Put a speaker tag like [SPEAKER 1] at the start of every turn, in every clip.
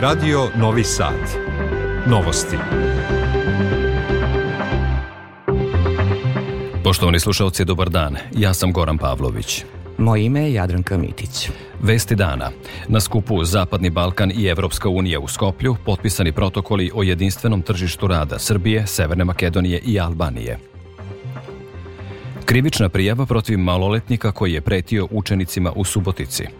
[SPEAKER 1] Radio Novi Sad. Novosti. Poštovani slušalci, dobar dan. Ja sam Goran Pavlović.
[SPEAKER 2] Moje ime je Jadranka Mitić.
[SPEAKER 1] Vesti dana. Na skupu Zapadni Balkan i Evropska unija u Skoplju potpisani protokoli o jedinstvenom tržištu rada Srbije, Severne Makedonije i Albanije. Krivična prijava protiv maloletnika koji je pretio učenicima u Subotici –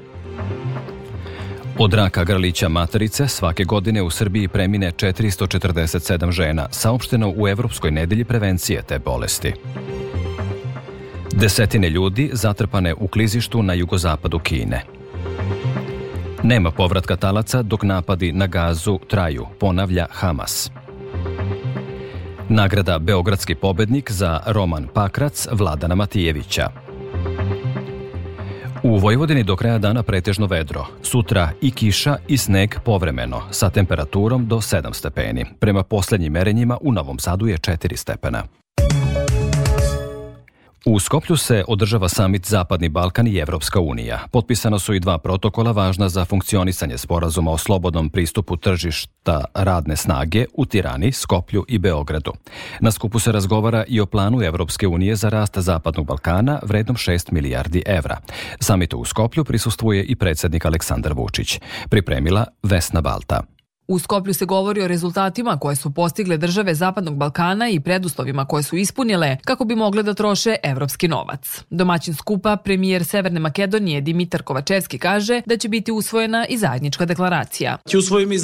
[SPEAKER 1] Od raka grlića materice svake godine u Srbiji premine 447 žena, saopšteno u Evropskoj nedelji prevencije te bolesti. Desetine ljudi zatrpane u klizištu na jugozapadu Kine. Nema povratka talaca dok napadi na gazu traju, ponavlja Hamas. Nagrada Beogradski pobednik za roman Pakrac Vladana Matijevića. U Vojvodini do kraja dana pretežno vedro, sutra i kiša i sneg povremeno, sa temperaturom do 7 stepeni. Prema poslednjim merenjima u Novom Sadu je 4 stepena. U Skoplju se održava samit Zapadni Balkan i Evropska unija. Potpisano su i dva protokola važna za funkcionisanje sporazuma o slobodnom pristupu tržišta radne snage u Tirani, Skoplju i Beogradu. Na skupu se razgovara i o planu Evropske unije za rast Zapadnog Balkana vrednom 6 milijardi evra. Samitu u Skoplju prisustvuje i predsednik Aleksandar Vučić. Pripremila Vesna Balta.
[SPEAKER 3] U Skoplju se govori o rezultatima koje su postigle države Zapadnog Balkana i preduslovima koje su ispunile kako bi mogle da troše evropski novac. Domaćin skupa, premijer Severne Makedonije Dimitar Kovačevski kaže da će biti usvojena i zajednička deklaracija.
[SPEAKER 4] Usvojićemo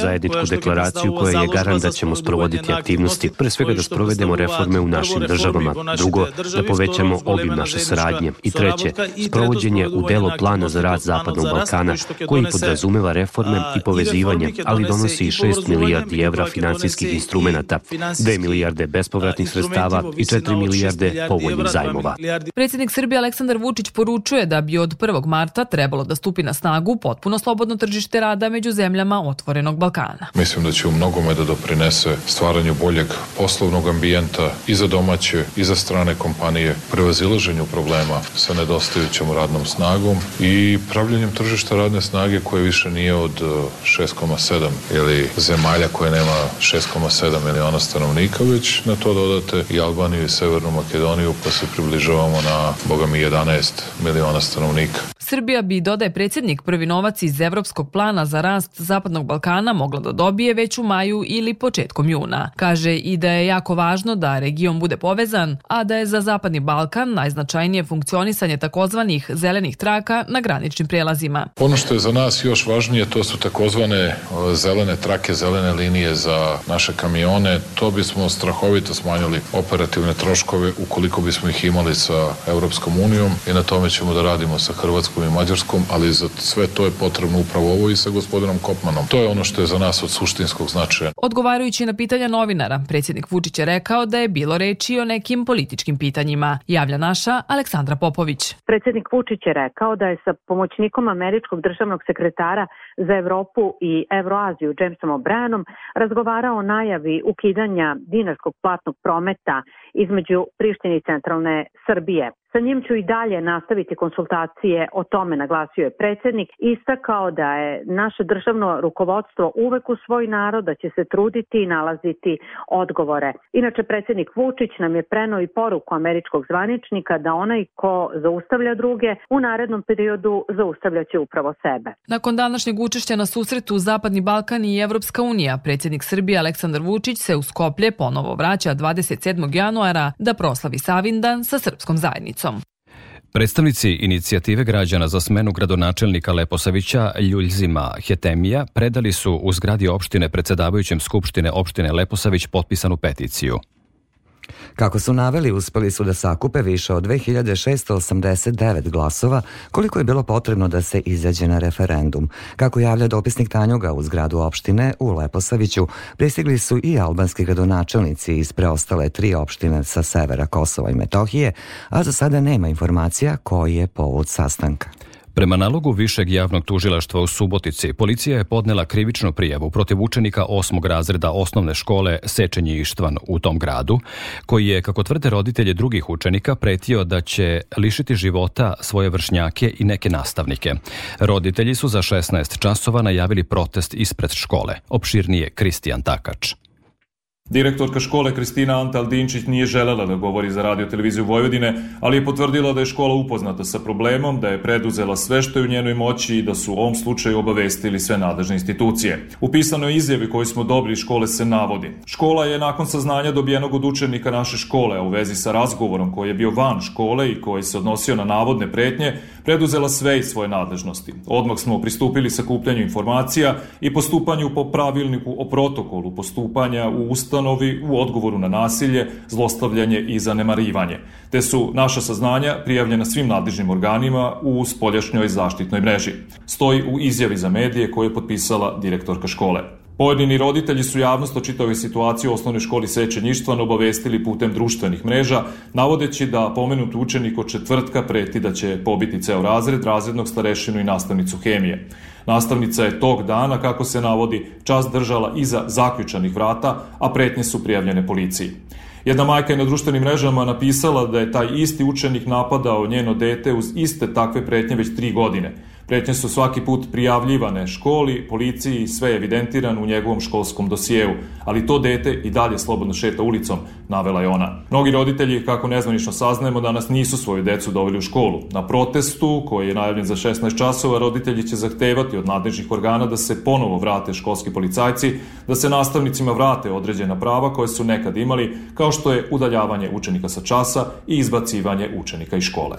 [SPEAKER 4] zajedničku deklaraciju koja je garant da ćemo sprovoditi aktivnosti, pre svega da sprovedemo reforme u našim državama, drugo, da povećamo obim naše saradnje i treće, sprovođenje u delo plana za rad Zapadnog Balkana koji podrazumeva reforme i povezivanje povezivanja, ali donosi 6 milijardi evra financijskih instrumenta, 2 milijarde bespovratnih sredstava i 4 milijarde povoljnih zajmova.
[SPEAKER 3] Predsednik Srbije Aleksandar Vučić poručuje da bi od 1. marta trebalo da stupi na snagu potpuno slobodno tržište rada među zemljama Otvorenog Balkana.
[SPEAKER 5] Mislim da će u mnogome da doprinese stvaranju boljeg poslovnog ambijenta i za domaće i za strane kompanije, prevazilaženju problema sa nedostajućom radnom snagom i pravljenjem tržišta radne snage koje više nije od 6, eh, 6,7 ili zemalja koje nema 6,7 miliona stanovnika, već na to dodate i Albaniju i Severnu Makedoniju pa se približavamo na, boga mi, 11 miliona stanovnika.
[SPEAKER 3] Srbija bi, dodaje predsjednik, prvi novac iz Evropskog plana za rast Zapadnog Balkana mogla da dobije već u maju ili početkom juna. Kaže i da je jako važno da region bude povezan, a da je za Zapadni Balkan najznačajnije funkcionisanje takozvanih zelenih traka na graničnim prelazima.
[SPEAKER 5] Ono što je za nas još važnije to su takozvane zelene, zelene trake, zelene linije za naše kamione, to bismo strahovito smanjili operativne troškove ukoliko bismo ih imali sa Evropskom unijom i na tome ćemo da radimo sa Hrvatskom i Mađarskom, ali za sve to je potrebno upravo ovo i sa gospodinom Kopmanom. To je ono što je za nas od suštinskog značaja.
[SPEAKER 3] Odgovarajući na pitanja novinara, predsjednik Vučić je rekao da je bilo reči o nekim političkim pitanjima. Javlja naša Aleksandra Popović.
[SPEAKER 6] Predsjednik Vučić je rekao da je sa pomoćnikom američkog državnog sekretara za Evropu i i Euroaziju Jamesom O'Brienom razgovarao o najavi ukidanja dinarskog platnog prometa između Prištine i centralne Srbije. Sa njim ću i dalje nastaviti konsultacije o tome, naglasio je predsednik, istakao da je naše državno rukovodstvo uvek u svoj narod, da će se truditi i nalaziti odgovore. Inače, predsednik Vučić nam je preno i poruku američkog zvaničnika da onaj ko zaustavlja druge, u narednom periodu zaustavljaće upravo sebe.
[SPEAKER 3] Nakon današnjeg učešća na susretu Zapadni Balkan i Evropska unija, predsednik Srbije Aleksandar Vučić se u Skoplje ponovo vraća 27. januara da proslavi Savindan sa srpskom zajednicom. Šapcom.
[SPEAKER 1] Predstavnici inicijative građana za smenu gradonačelnika Leposavića Ljuljzima Hetemija predali su u zgradi opštine predsedavajućem Skupštine opštine Leposavić potpisanu peticiju.
[SPEAKER 7] Kako su naveli, uspeli su da sakupe više od 2689 glasova, koliko je bilo potrebno da se izađe na referendum. Kako javlja dopisnik Tanjuga u zgradu opštine u Leposaviću, pristigli su i albanski gradonačelnici iz preostale tri opštine sa severa Kosova i Metohije, a za sada nema informacija koji je povod sastanka.
[SPEAKER 1] Prema nalogu Višeg javnog tužilaštva u Subotici, policija je podnela krivičnu prijavu protiv učenika osmog razreda osnovne škole Sečenji Ištvan u tom gradu, koji je, kako tvrde roditelje drugih učenika, pretio da će lišiti života svoje vršnjake i neke nastavnike. Roditelji su za 16 časova najavili protest ispred škole. Opširnije Kristijan Takač.
[SPEAKER 8] Direktorka škole Kristina Antal Dinčić nije želela da govori za radio televiziju Vojvodine, ali je potvrdila da je škola upoznata sa problemom, da je preduzela sve što je u njenoj moći i da su u ovom slučaju obavestili sve nadležne institucije. U pisanoj izjavi koju smo dobili škole se navodi. Škola je nakon saznanja dobijenog od učenika naše škole u vezi sa razgovorom koji je bio van škole i koji se odnosio na navodne pretnje, preduzela sve iz svoje nadležnosti. Odmah smo pristupili sakupljanju informacija i postupanju po pravilniku o protokolu postupanja u ustavu ustanovi u odgovoru na nasilje, zlostavljanje i zanemarivanje, te su naša saznanja prijavljena svim nadležnim organima u spoljašnjoj zaštitnoj mreži. Stoji u izjavi za medije koju je potpisala direktorka škole. Pojedini roditelji su javnost o čitavoj situaciji u osnovnoj školi Seče obavestili putem društvenih mreža, navodeći da pomenut učenik od četvrtka preti da će pobiti ceo razred, razrednog starešinu i nastavnicu hemije. Nastavnica je tog dana, kako se navodi, čas držala iza zaključanih vrata, a pretnje su prijavljene policiji. Jedna majka je na društvenim mrežama napisala da je taj isti učenik napadao njeno dete uz iste takve pretnje već tri godine – Pretnje su svaki put prijavljivane školi, policiji i sve evidentirano u njegovom školskom dosijevu, ali to dete i dalje slobodno šeta ulicom, navela je ona. Mnogi roditelji, kako nezvanično saznajemo, danas nisu svoju decu doveli u školu. Na protestu, koji je najavljen za 16 časova, roditelji će zahtevati od nadležnih organa da se ponovo vrate školski policajci, da se nastavnicima vrate određena prava koje su nekad imali, kao što je udaljavanje učenika sa časa i izbacivanje učenika iz škole.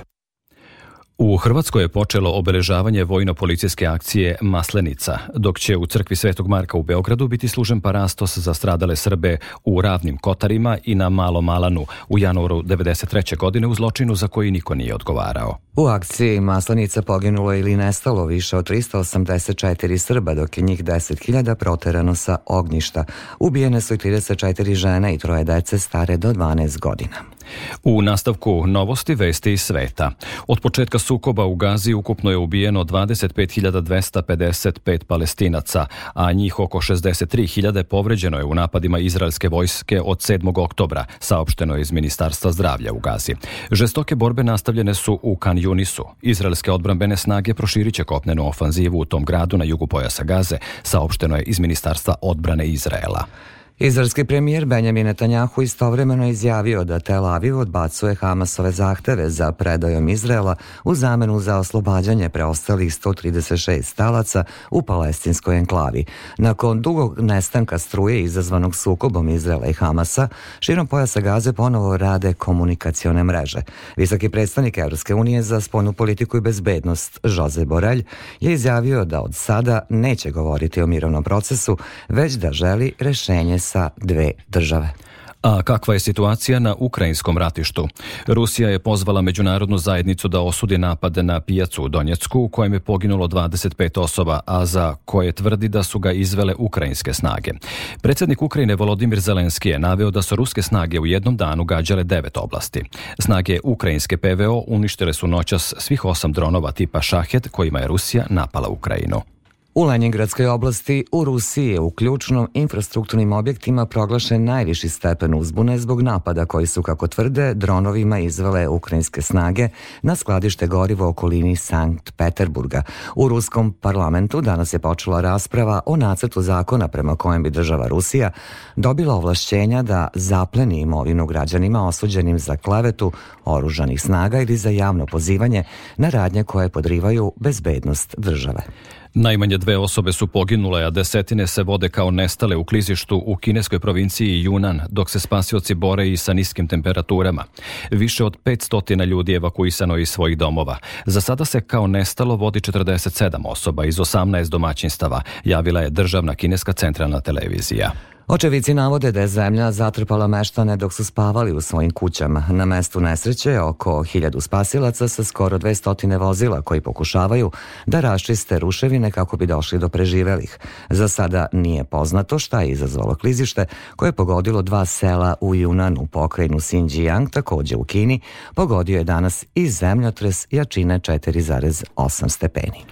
[SPEAKER 1] U Hrvatskoj je počelo obeležavanje vojno-policijske akcije Maslenica, dok će u crkvi Svetog Marka u Beogradu biti služen parastos za stradale Srbe u Ravnim Kotarima i na Malom Alanu u januaru 1993. godine u zločinu za koji niko nije odgovarao.
[SPEAKER 7] U akciji Maslenica poginulo ili nestalo više od 384 Srba, dok je njih 10.000 proterano sa ognjišta. Ubijene su i 34 žene i troje dece stare do 12 godina.
[SPEAKER 1] U nastavku novosti vesti iz sveta. Od početka sukoba u Gazi ukupno je ubijeno 25.255 palestinaca, a njih oko 63.000 povređeno je u napadima izraelske vojske od 7. oktobra, saopšteno je iz Ministarstva zdravlja u Gazi. Žestoke borbe nastavljene su u Kan Yunisu. Izraelske odbrambene snage proširit će kopnenu ofanzivu u tom gradu na jugu pojasa Gaze, saopšteno je iz Ministarstva odbrane Izraela.
[SPEAKER 7] Izraelski premijer Benjamin Netanjahu istovremeno izjavio da Tel Aviv odbacuje Hamasove zahteve za predajom Izrela u zamenu za oslobađanje preostalih 136 talaca u palestinskoj enklavi. Nakon dugog nestanka struje izazvanog sukobom Izrela i Hamasa, širom pojasa Gaze ponovo rade komunikacione mreže. Visoki predstavnik Evropske unije za spolnu politiku i bezbednost, Jose Borelj, je izjavio da od sada neće govoriti o mirovnom procesu, već da želi rešenje sa dve
[SPEAKER 1] države. A kakva je situacija na ukrajinskom ratištu? Rusija je pozvala međunarodnu zajednicu da osudi napade na pijacu u Donjecku u kojem je poginulo 25 osoba, a za koje tvrdi da su ga izvele ukrajinske snage. Predsednik Ukrajine Volodimir Zelenski je naveo da su ruske snage u jednom danu gađale devet oblasti. Snage ukrajinske PVO uništile su noćas svih osam dronova tipa Šahed kojima je Rusija napala Ukrajinu.
[SPEAKER 7] U Lenjingradskoj oblasti u Rusiji je u ključnom infrastrukturnim objektima proglašen najviši stepen uzbune zbog napada koji su, kako tvrde, dronovima izvale ukrajinske snage na skladište goriva u okolini Sankt Peterburga. U ruskom parlamentu danas je počela rasprava o nacrtu zakona prema kojem bi država Rusija dobila ovlašćenja da zapleni imovinu građanima osuđenim za klevetu oružanih snaga ili za javno pozivanje na radnje koje podrivaju bezbednost države.
[SPEAKER 1] Najmanje dve osobe su poginule, a desetine se vode kao nestale u klizištu u kineskoj provinciji Junan, dok se spasioci bore i sa niskim temperaturama. Više od 500 ljudi je evakuisano iz svojih domova. Za sada se kao nestalo vodi 47 osoba iz 18 domaćinstava, javila je državna kineska centralna televizija.
[SPEAKER 7] Očevici navode da je zemlja zatrpala meštane dok su spavali u svojim kućama. Na mestu nesreće je oko 1000 spasilaca sa skoro 200 vozila koji pokušavaju da raščiste ruševine kako bi došli do preživelih. Za sada nije poznato šta je izazvalo klizište koje je pogodilo dva sela u Junanu, pokrajinu Xinjiang, takođe u Kini, pogodio je danas i zemljotres jačine 4,8 stepeni.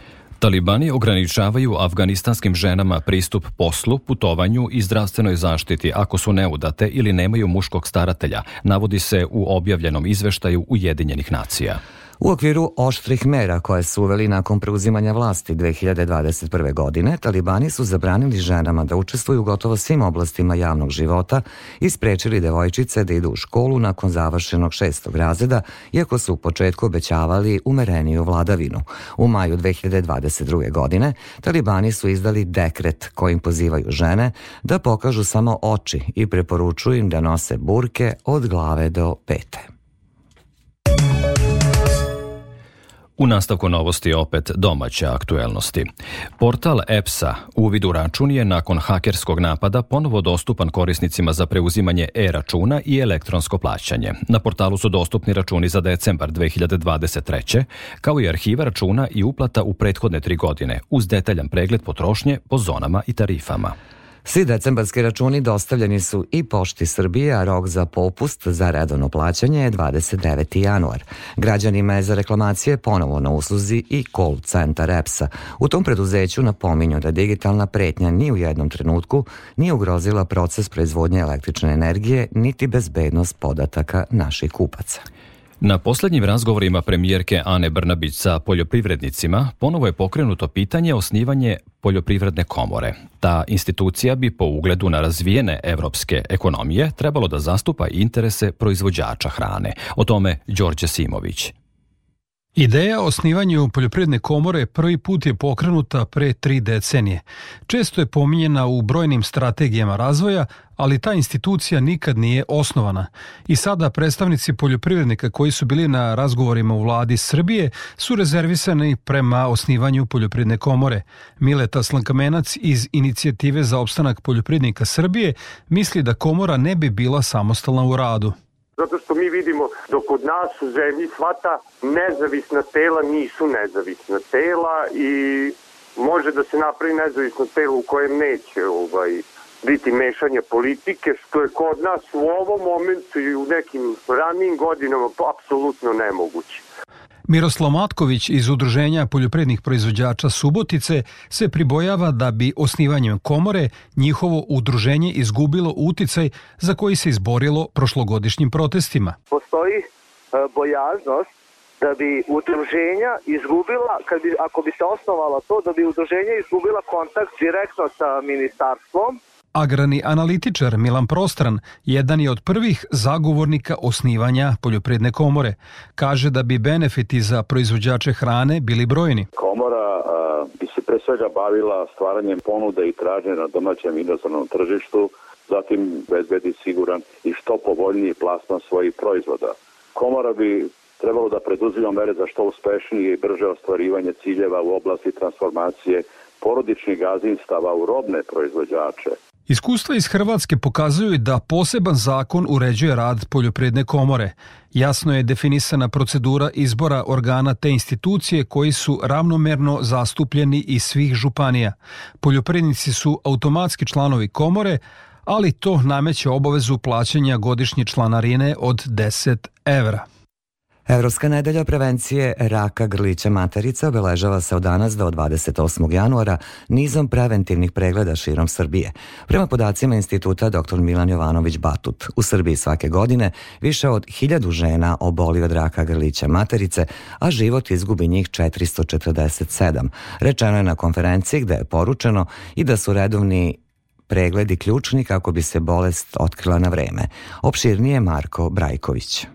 [SPEAKER 1] Talibani ograničavaju afganistanskim ženama pristup poslu, putovanju i zdravstvenoj zaštiti ako su neudate ili nemaju muškog staratelja, navodi se u objavljenom izveštaju Ujedinjenih nacija.
[SPEAKER 7] U okviru oštrih mera koje su uveli nakon preuzimanja vlasti 2021. godine, talibani su zabranili ženama da učestvuju u gotovo svim oblastima javnog života i sprečili devojčice da idu u školu nakon završenog šestog razreda, iako su u početku obećavali umereniju vladavinu. U maju 2022. godine talibani su izdali dekret kojim pozivaju žene da pokažu samo oči i preporučuju im da nose burke od glave do pete.
[SPEAKER 1] U nastavku novosti opet domaće aktuelnosti. Portal EPS-a u račun je nakon hakerskog napada ponovo dostupan korisnicima za preuzimanje e-računa i elektronsko plaćanje. Na portalu su dostupni računi za decembar 2023. kao i arhiva računa i uplata u prethodne tri godine uz detaljan pregled potrošnje po zonama i tarifama.
[SPEAKER 7] Svi decembarski računi dostavljeni su i Pošti Srbije, a rok za popust za redovno plaćanje je 29. januar. Građanima je za reklamacije ponovo na usluzi i call centar EPS-a. U tom preduzeću napominju da digitalna pretnja ni u jednom trenutku nije ugrozila proces proizvodnje električne energije niti bezbednost podataka naših kupaca.
[SPEAKER 1] Na poslednjim razgovorima premijerke Ane Brnabić sa poljoprivrednicima ponovo je pokrenuto pitanje osnivanje poljoprivredne komore. Ta institucija bi po ugledu na razvijene evropske ekonomije trebalo da zastupa interese proizvođača hrane. O tome Đorđe Simović.
[SPEAKER 9] Ideja o osnivanju poljoprivredne komore prvi put je pokrenuta pre tri decenije. Često je pominjena u brojnim strategijama razvoja, ali ta institucija nikad nije osnovana. I sada predstavnici poljoprivrednika koji su bili na razgovorima u vladi Srbije su rezervisani prema osnivanju poljoprivredne komore. Mileta Slankamenac iz inicijative za opstanak poljoprivrednika Srbije misli da komora ne bi bila samostalna u radu.
[SPEAKER 10] Zato što mi vidimo da kod nas u zemlji svata nezavisna tela nisu nezavisna tela i može da se napravi nezavisno telo u kojem neće ovaj, biti mešanje politike, što je kod nas u ovom momentu i u nekim ranijim godinama apsolutno nemoguće.
[SPEAKER 9] Miroslav Matković iz Udruženja poljoprednih proizvođača Subotice se pribojava da bi osnivanjem komore njihovo udruženje izgubilo uticaj za koji se izborilo prošlogodišnjim protestima.
[SPEAKER 10] Postoji e, bojaznost da bi udruženja izgubila, kad bi, ako bi se osnovala to, da bi udruženja izgubila kontakt direktno sa ministarstvom
[SPEAKER 9] Agrani analitičar Milan Prostran jedan je od prvih zagovornika osnivanja Poljoprivredne komore. Kaže da bi benefiti za proizvođače hrane bili brojni.
[SPEAKER 11] Komora a, bi se pre svega bavila stvaranjem ponude i traženja na domaćem inostranom tržištu, zatim bezbedi siguran i što povoljniji plasman svojih proizvoda. Komora bi trebalo da preduzima mere za što uspešnije i brže ostvarivanje ciljeva u oblasti transformacije porodičnih gazinstava u robne proizvođače.
[SPEAKER 9] Iskustva iz Hrvatske pokazuju da poseban zakon uređuje rad Poljopredne komore. Jasno je definisana procedura izbora organa te institucije koji su ravnomerno zastupljeni iz svih županija. Poljoprednici su automatski članovi komore, ali to nameće obavezu plaćanja godišnje članarine od 10 evra.
[SPEAKER 7] Evropska nedelja prevencije raka grlića materice obeležava se od danas do 28. januara nizom preventivnih pregleda širom Srbije. Prema podacima instituta dr. Milan Jovanović Batut, u Srbiji svake godine više od 1000 žena oboli od raka grlića materice, a život izgubi njih 447. Rečeno je na konferenciji gde je poručeno i da su redovni pregledi ključni kako bi se bolest otkrila na vreme. Opširnije Marko Brajković.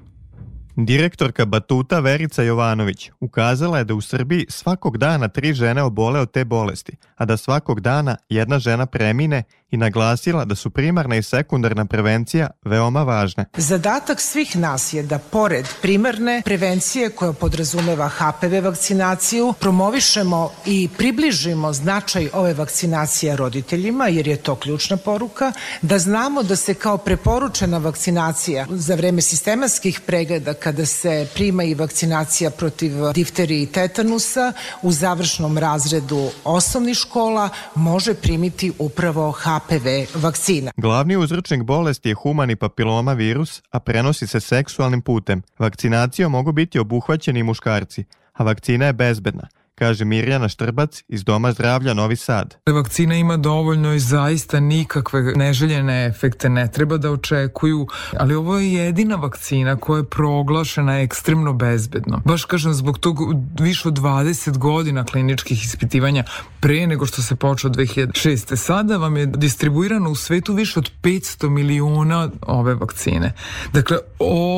[SPEAKER 1] Direktorka Batuta Verica Jovanović ukazala je da u Srbiji svakog dana tri žene obole od te bolesti, a da svakog dana jedna žena premine i naglasila da su primarna i sekundarna prevencija veoma važne.
[SPEAKER 12] Zadatak svih nas je da pored primarne prevencije koja podrazumeva HPV vakcinaciju, promovišemo i približimo značaj ove vakcinacije roditeljima, jer je to ključna poruka, da znamo da se kao preporučena vakcinacija za vreme sistematskih pregleda kada se prima i vakcinacija protiv difterije i tetanusa u završnom razredu osnovnih škola može primiti upravo HPV HPV vakcina.
[SPEAKER 1] Glavni uzročnik bolesti je humani papiloma virus, a prenosi se seksualnim putem. Vakcinacijom mogu biti obuhvaćeni muškarci, a vakcina je bezbedna – kaže Mirjana Štrbac iz Doma zdravlja Novi Sad.
[SPEAKER 13] Da vakcina ima dovoljno i zaista nikakve neželjene efekte ne treba da očekuju, ali ovo je jedina vakcina koja je proglašena ekstremno bezbedno. Baš kažem, zbog tog više od 20 godina kliničkih ispitivanja pre nego što se počeo 2006. Sada vam je distribuirano u svetu više od 500 miliona ove vakcine. Dakle,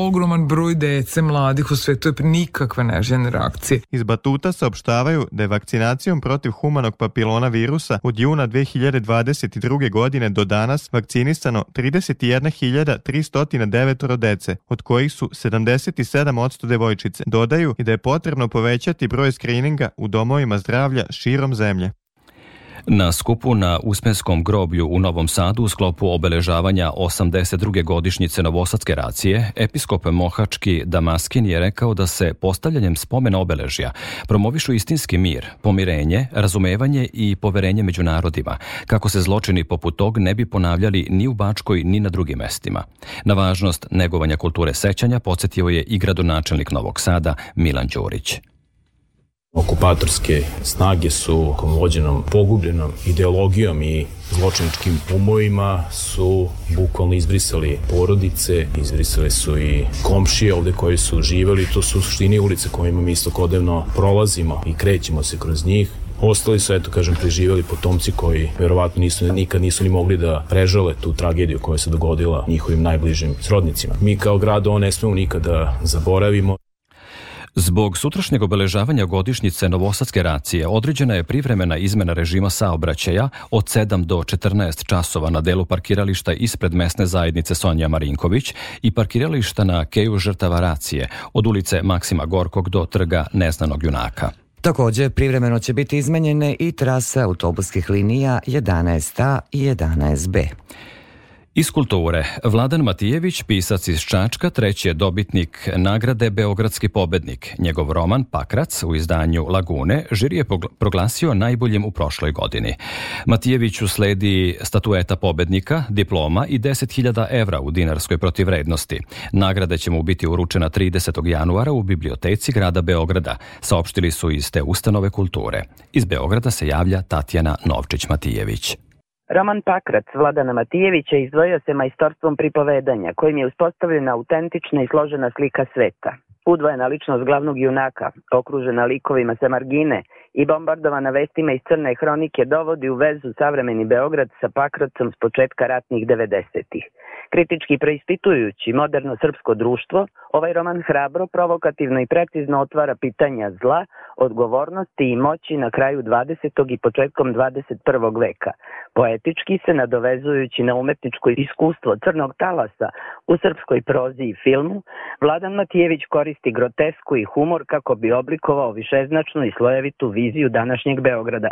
[SPEAKER 13] ogroman broj dece, mladih u svetu je nikakve neželjene reakcije.
[SPEAKER 1] Iz batuta saopštava upozoravaju da je vakcinacijom protiv humanog papilona virusa od juna 2022. godine do danas vakcinisano 31.309 dece, od kojih su 77% devojčice. Dodaju i da je potrebno povećati broj skrininga u domovima zdravlja širom zemlje. Na skupu na Uspenskom groblju u Novom Sadu u sklopu obeležavanja 82. godišnjice Novosadske racije, episkop Mohački Damaskin je rekao da se postavljanjem spomena obeležja promovišu istinski mir, pomirenje, razumevanje i poverenje među narodima, kako se zločini poput tog ne bi ponavljali ni u Bačkoj ni na drugim mestima. Na važnost negovanja kulture sećanja podsjetio je i gradonačelnik Novog Sada Milan Đurić.
[SPEAKER 14] Okupatorske snage su vođenom pogubljenom ideologijom i zločinačkim umovima su bukvalno izbrisali porodice, izbrisali su i komšije ovde koji su živeli, to su suštini ulice kojima mi istokodnevno prolazimo i krećemo se kroz njih. Ostali su, eto, kažem, preživjeli potomci koji verovatno nisu, nikad nisu ni mogli da prežale tu tragediju koja se dogodila njihovim najbližim srodnicima. Mi kao grad ovo ne smemo nikada zaboravimo.
[SPEAKER 1] Zbog sutrašnjeg obeležavanja godišnjice Novosadske racije određena je privremena izmena režima saobraćaja od 7 do 14 časova na delu parkirališta ispred mesne zajednice Sonja Marinković i parkirališta na keju žrtava racije od ulice Maksima Gorkog do trga Neznanog junaka.
[SPEAKER 7] Takođe, privremeno će biti izmenjene i trase autobuskih linija 11A i 11B.
[SPEAKER 1] Iz kulture, Vladan Matijević, pisac iz Čačka, treći je dobitnik nagrade Beogradski pobednik. Njegov roman Pakrac u izdanju Lagune žiri je proglasio najboljim u prošloj godini. Matijeviću sledi statueta pobednika, diploma i 10.000 evra u dinarskoj protivrednosti. Nagrada će mu biti uručena 30. januara u biblioteci grada Beograda, saopštili su iz te ustanove kulture. Iz Beograda se javlja Tatjana Novčić-Matijević.
[SPEAKER 15] Roman Pakrac Vladana Matijevića izdvojio se majstorstvom pripovedanja, kojim je uspostavljena autentična i složena slika sveta. Udvojena ličnost glavnog junaka, okružena likovima sa margine i bombardovana vestima iz Crne hronike dovodi u vezu savremeni Beograd sa Pakracom s početka ratnih 90-ih. Kritički preispitujući moderno srpsko društvo, ovaj roman hrabro, provokativno i precizno otvara pitanja zla, odgovornosti i moći na kraju 20. i početkom 21. veka, poetički se nadovezujući na umetničko iskustvo crnog talasa u srpskoj prozi i filmu, Vladan Matijević koristi grotesku i humor kako bi oblikovao višeznačnu i slojevitu viziju današnjeg Beograda.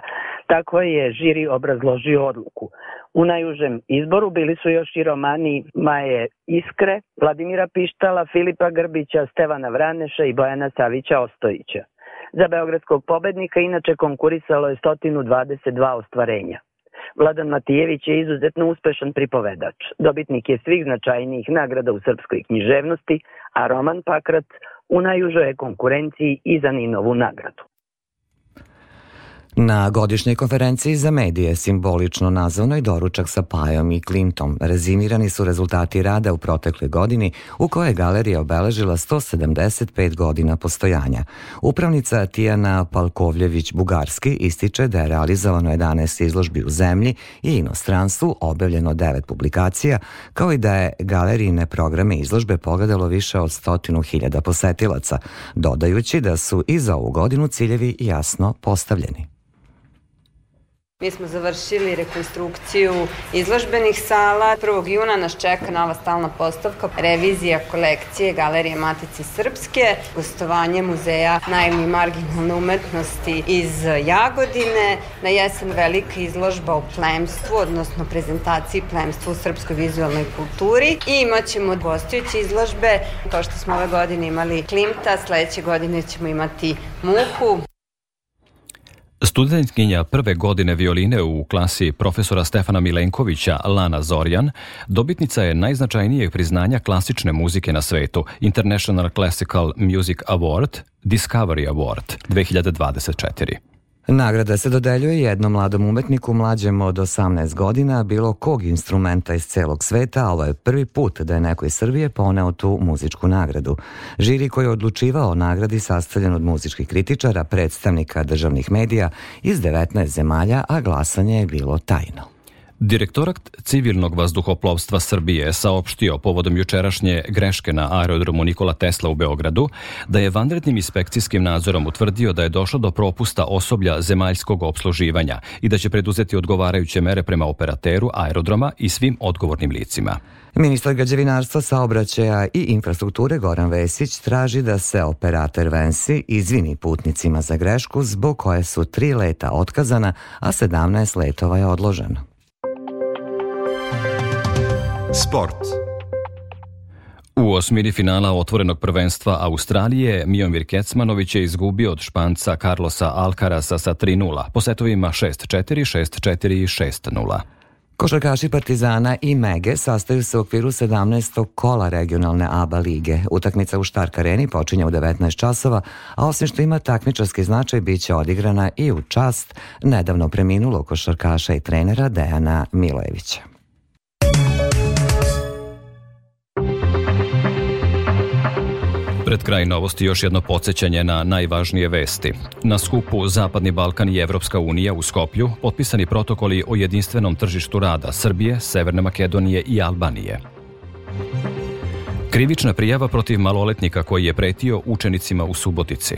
[SPEAKER 15] Tako je žiri obrazložio odluku. U najužem izboru bili su još i romani Maje Iskre, Vladimira Pištala, Filipa Grbića, Stevana Vraneša i Bojana Savića Ostojića. Za beogradskog pobednika inače konkurisalo je 122 ostvarenja. Vladan Matijević je izuzetno uspešan pripovedač. Dobitnik je svih značajnijih nagrada u srpskoj književnosti, a Roman Pakrat u najužoj konkurenciji i za Ninovu nagradu.
[SPEAKER 7] Na godišnjoj konferenciji za medije, simbolično nazvanoj doručak sa Pajom i Clintom, rezimirani su rezultati rada u protekloj godini u kojoj je galerija obeležila 175 godina postojanja. Upravnica Tijana Palkovljević-Bugarski ističe da je realizovano 11 izložbi u zemlji i inostranstvu, objavljeno 9 publikacija, kao i da je galerijine programe izložbe pogledalo više od 100.000 posetilaca, dodajući da su i za ovu godinu ciljevi jasno postavljeni.
[SPEAKER 16] Mi smo završili rekonstrukciju izložbenih sala. 1. juna nas čeka nova stalna postavka, revizija kolekcije Galerije Matice Srpske, gostovanje muzeja naivne i marginalne umetnosti iz Jagodine, na jesen velika izložba o plemstvu, odnosno prezentaciji plemstva u srpskoj vizualnoj kulturi i imat ćemo gostujuće izložbe, to što smo ove godine imali Klimta, sledeće godine ćemo imati Muku,
[SPEAKER 1] Studentkinja prve godine violine u klasi profesora Stefana Milenkovića, Lana Zorjan, dobitnica je najznačajnijeg priznanja klasične muzike na svetu, International Classical Music Award, Discovery Award 2024.
[SPEAKER 7] Nagrada se dodeljuje jednom mladom umetniku mlađem od 18 godina bilo kog instrumenta iz celog sveta, a ovo je prvi put da je neko iz Srbije poneo tu muzičku nagradu. Žiri koji je odlučivao o nagradi sastavljen od muzičkih kritičara, predstavnika državnih medija iz 19 zemalja, a glasanje je bilo tajno.
[SPEAKER 1] Direktorat civilnog vazduhoplovstva Srbije saopštio povodom jučerašnje greške na aerodromu Nikola Tesla u Beogradu da je vanrednim inspekcijskim nadzorom utvrdio da je došlo do propusta osoblja zemaljskog obsluživanja i da će preduzeti odgovarajuće mere prema operateru aerodroma i svim odgovornim licima.
[SPEAKER 7] Ministar građevinarstva, saobraćaja i infrastrukture Goran Vesić traži da se operator Vensi izvini putnicima za grešku zbog koje su tri leta otkazana, a 17 letova je odloženo.
[SPEAKER 1] Sport. U osmini finala otvorenog prvenstva Australije Mijomir Kecmanović je izgubio od Španca Carlosa Alcarasa sa 3-0 po setovima 6-4, 6-4 i 6-0.
[SPEAKER 7] Košarkaši Partizana i Mege sastaju se u okviru 17. kola regionalne ABA lige. Utakmica u Štark areni počinje u 19 časova, a osim što ima takmičarski značaj, bit će odigrana i u čast nedavno preminulog košarkaša i trenera Dejana Milojevića.
[SPEAKER 1] Pred kraj novosti još jedno podsjećanje na najvažnije vesti. Na skupu Zapadni Balkan i Evropska unija u Skoplju potpisani protokoli o jedinstvenom tržištu rada Srbije, Severne Makedonije i Albanije. Krivična prijava protiv maloletnika koji je pretio učenicima u Subotici.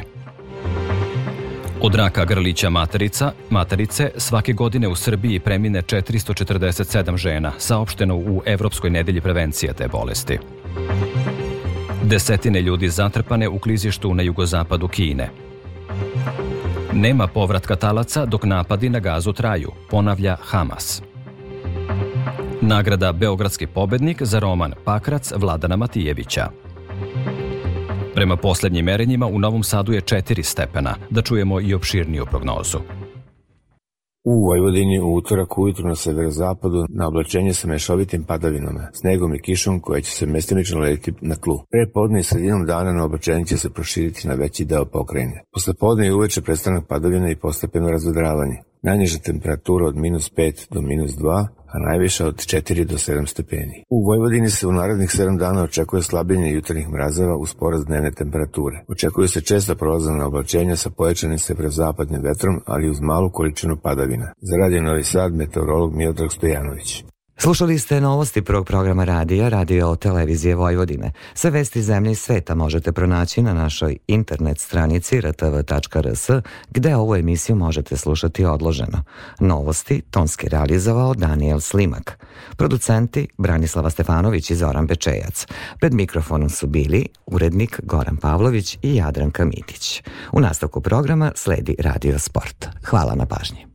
[SPEAKER 1] Od raka grlića materica, materice svake godine u Srbiji premine 447 žena, saopšteno u Evropskoj nedelji prevencije te bolesti. Desetine ljudi zatrpane u klizištu na jugozapadu Kine. Nema povratka talaca dok napadi na gazu traju, ponavlja Hamas. Nagrada Beogradski pobednik za roman Pakrac Vladana Matijevića. Prema poslednjim merenjima u Novom Sadu je 4 stepena, da čujemo i opširniju prognozu.
[SPEAKER 17] U Vojvodini u utorak ujutru na severozapadu na oblačenje sa mešovitim padavinama, snegom i kišom koja će se mestimično lediti na tlu. Pre podne i sredinom dana na oblačenje će se proširiti na veći deo pokrajine. Posle podne i uveče prestanak padavina i postepeno razvedravanje. Najniža temperatura od minus 5 do minus 2, a najviša od 4 do 7 stepeni. U Vojvodini se u narednih 7 dana očekuje slabljenje jutarnjih mrazeva uz porast dnevne temperature. Očekuju se česta prolazana oblačenja sa pojačanim severozapadnim vetrom, ali uz malu količinu padavina. Za Radio Novi Sad, meteorolog Miodrag Stojanović.
[SPEAKER 1] Slušali ste novosti prvog programa radija, radio televizije Vojvodine. Sve vesti zemlje i sveta možete pronaći na našoj internet stranici rtv.rs, gde ovu emisiju možete slušati odloženo. Novosti tonski realizovao Daniel Slimak. Producenti Branislava Stefanović i Zoran Bečejac. Pred mikrofonom su bili urednik Goran Pavlović i Jadranka Mitić. U nastavku programa sledi Radio Sport. Hvala na pažnji.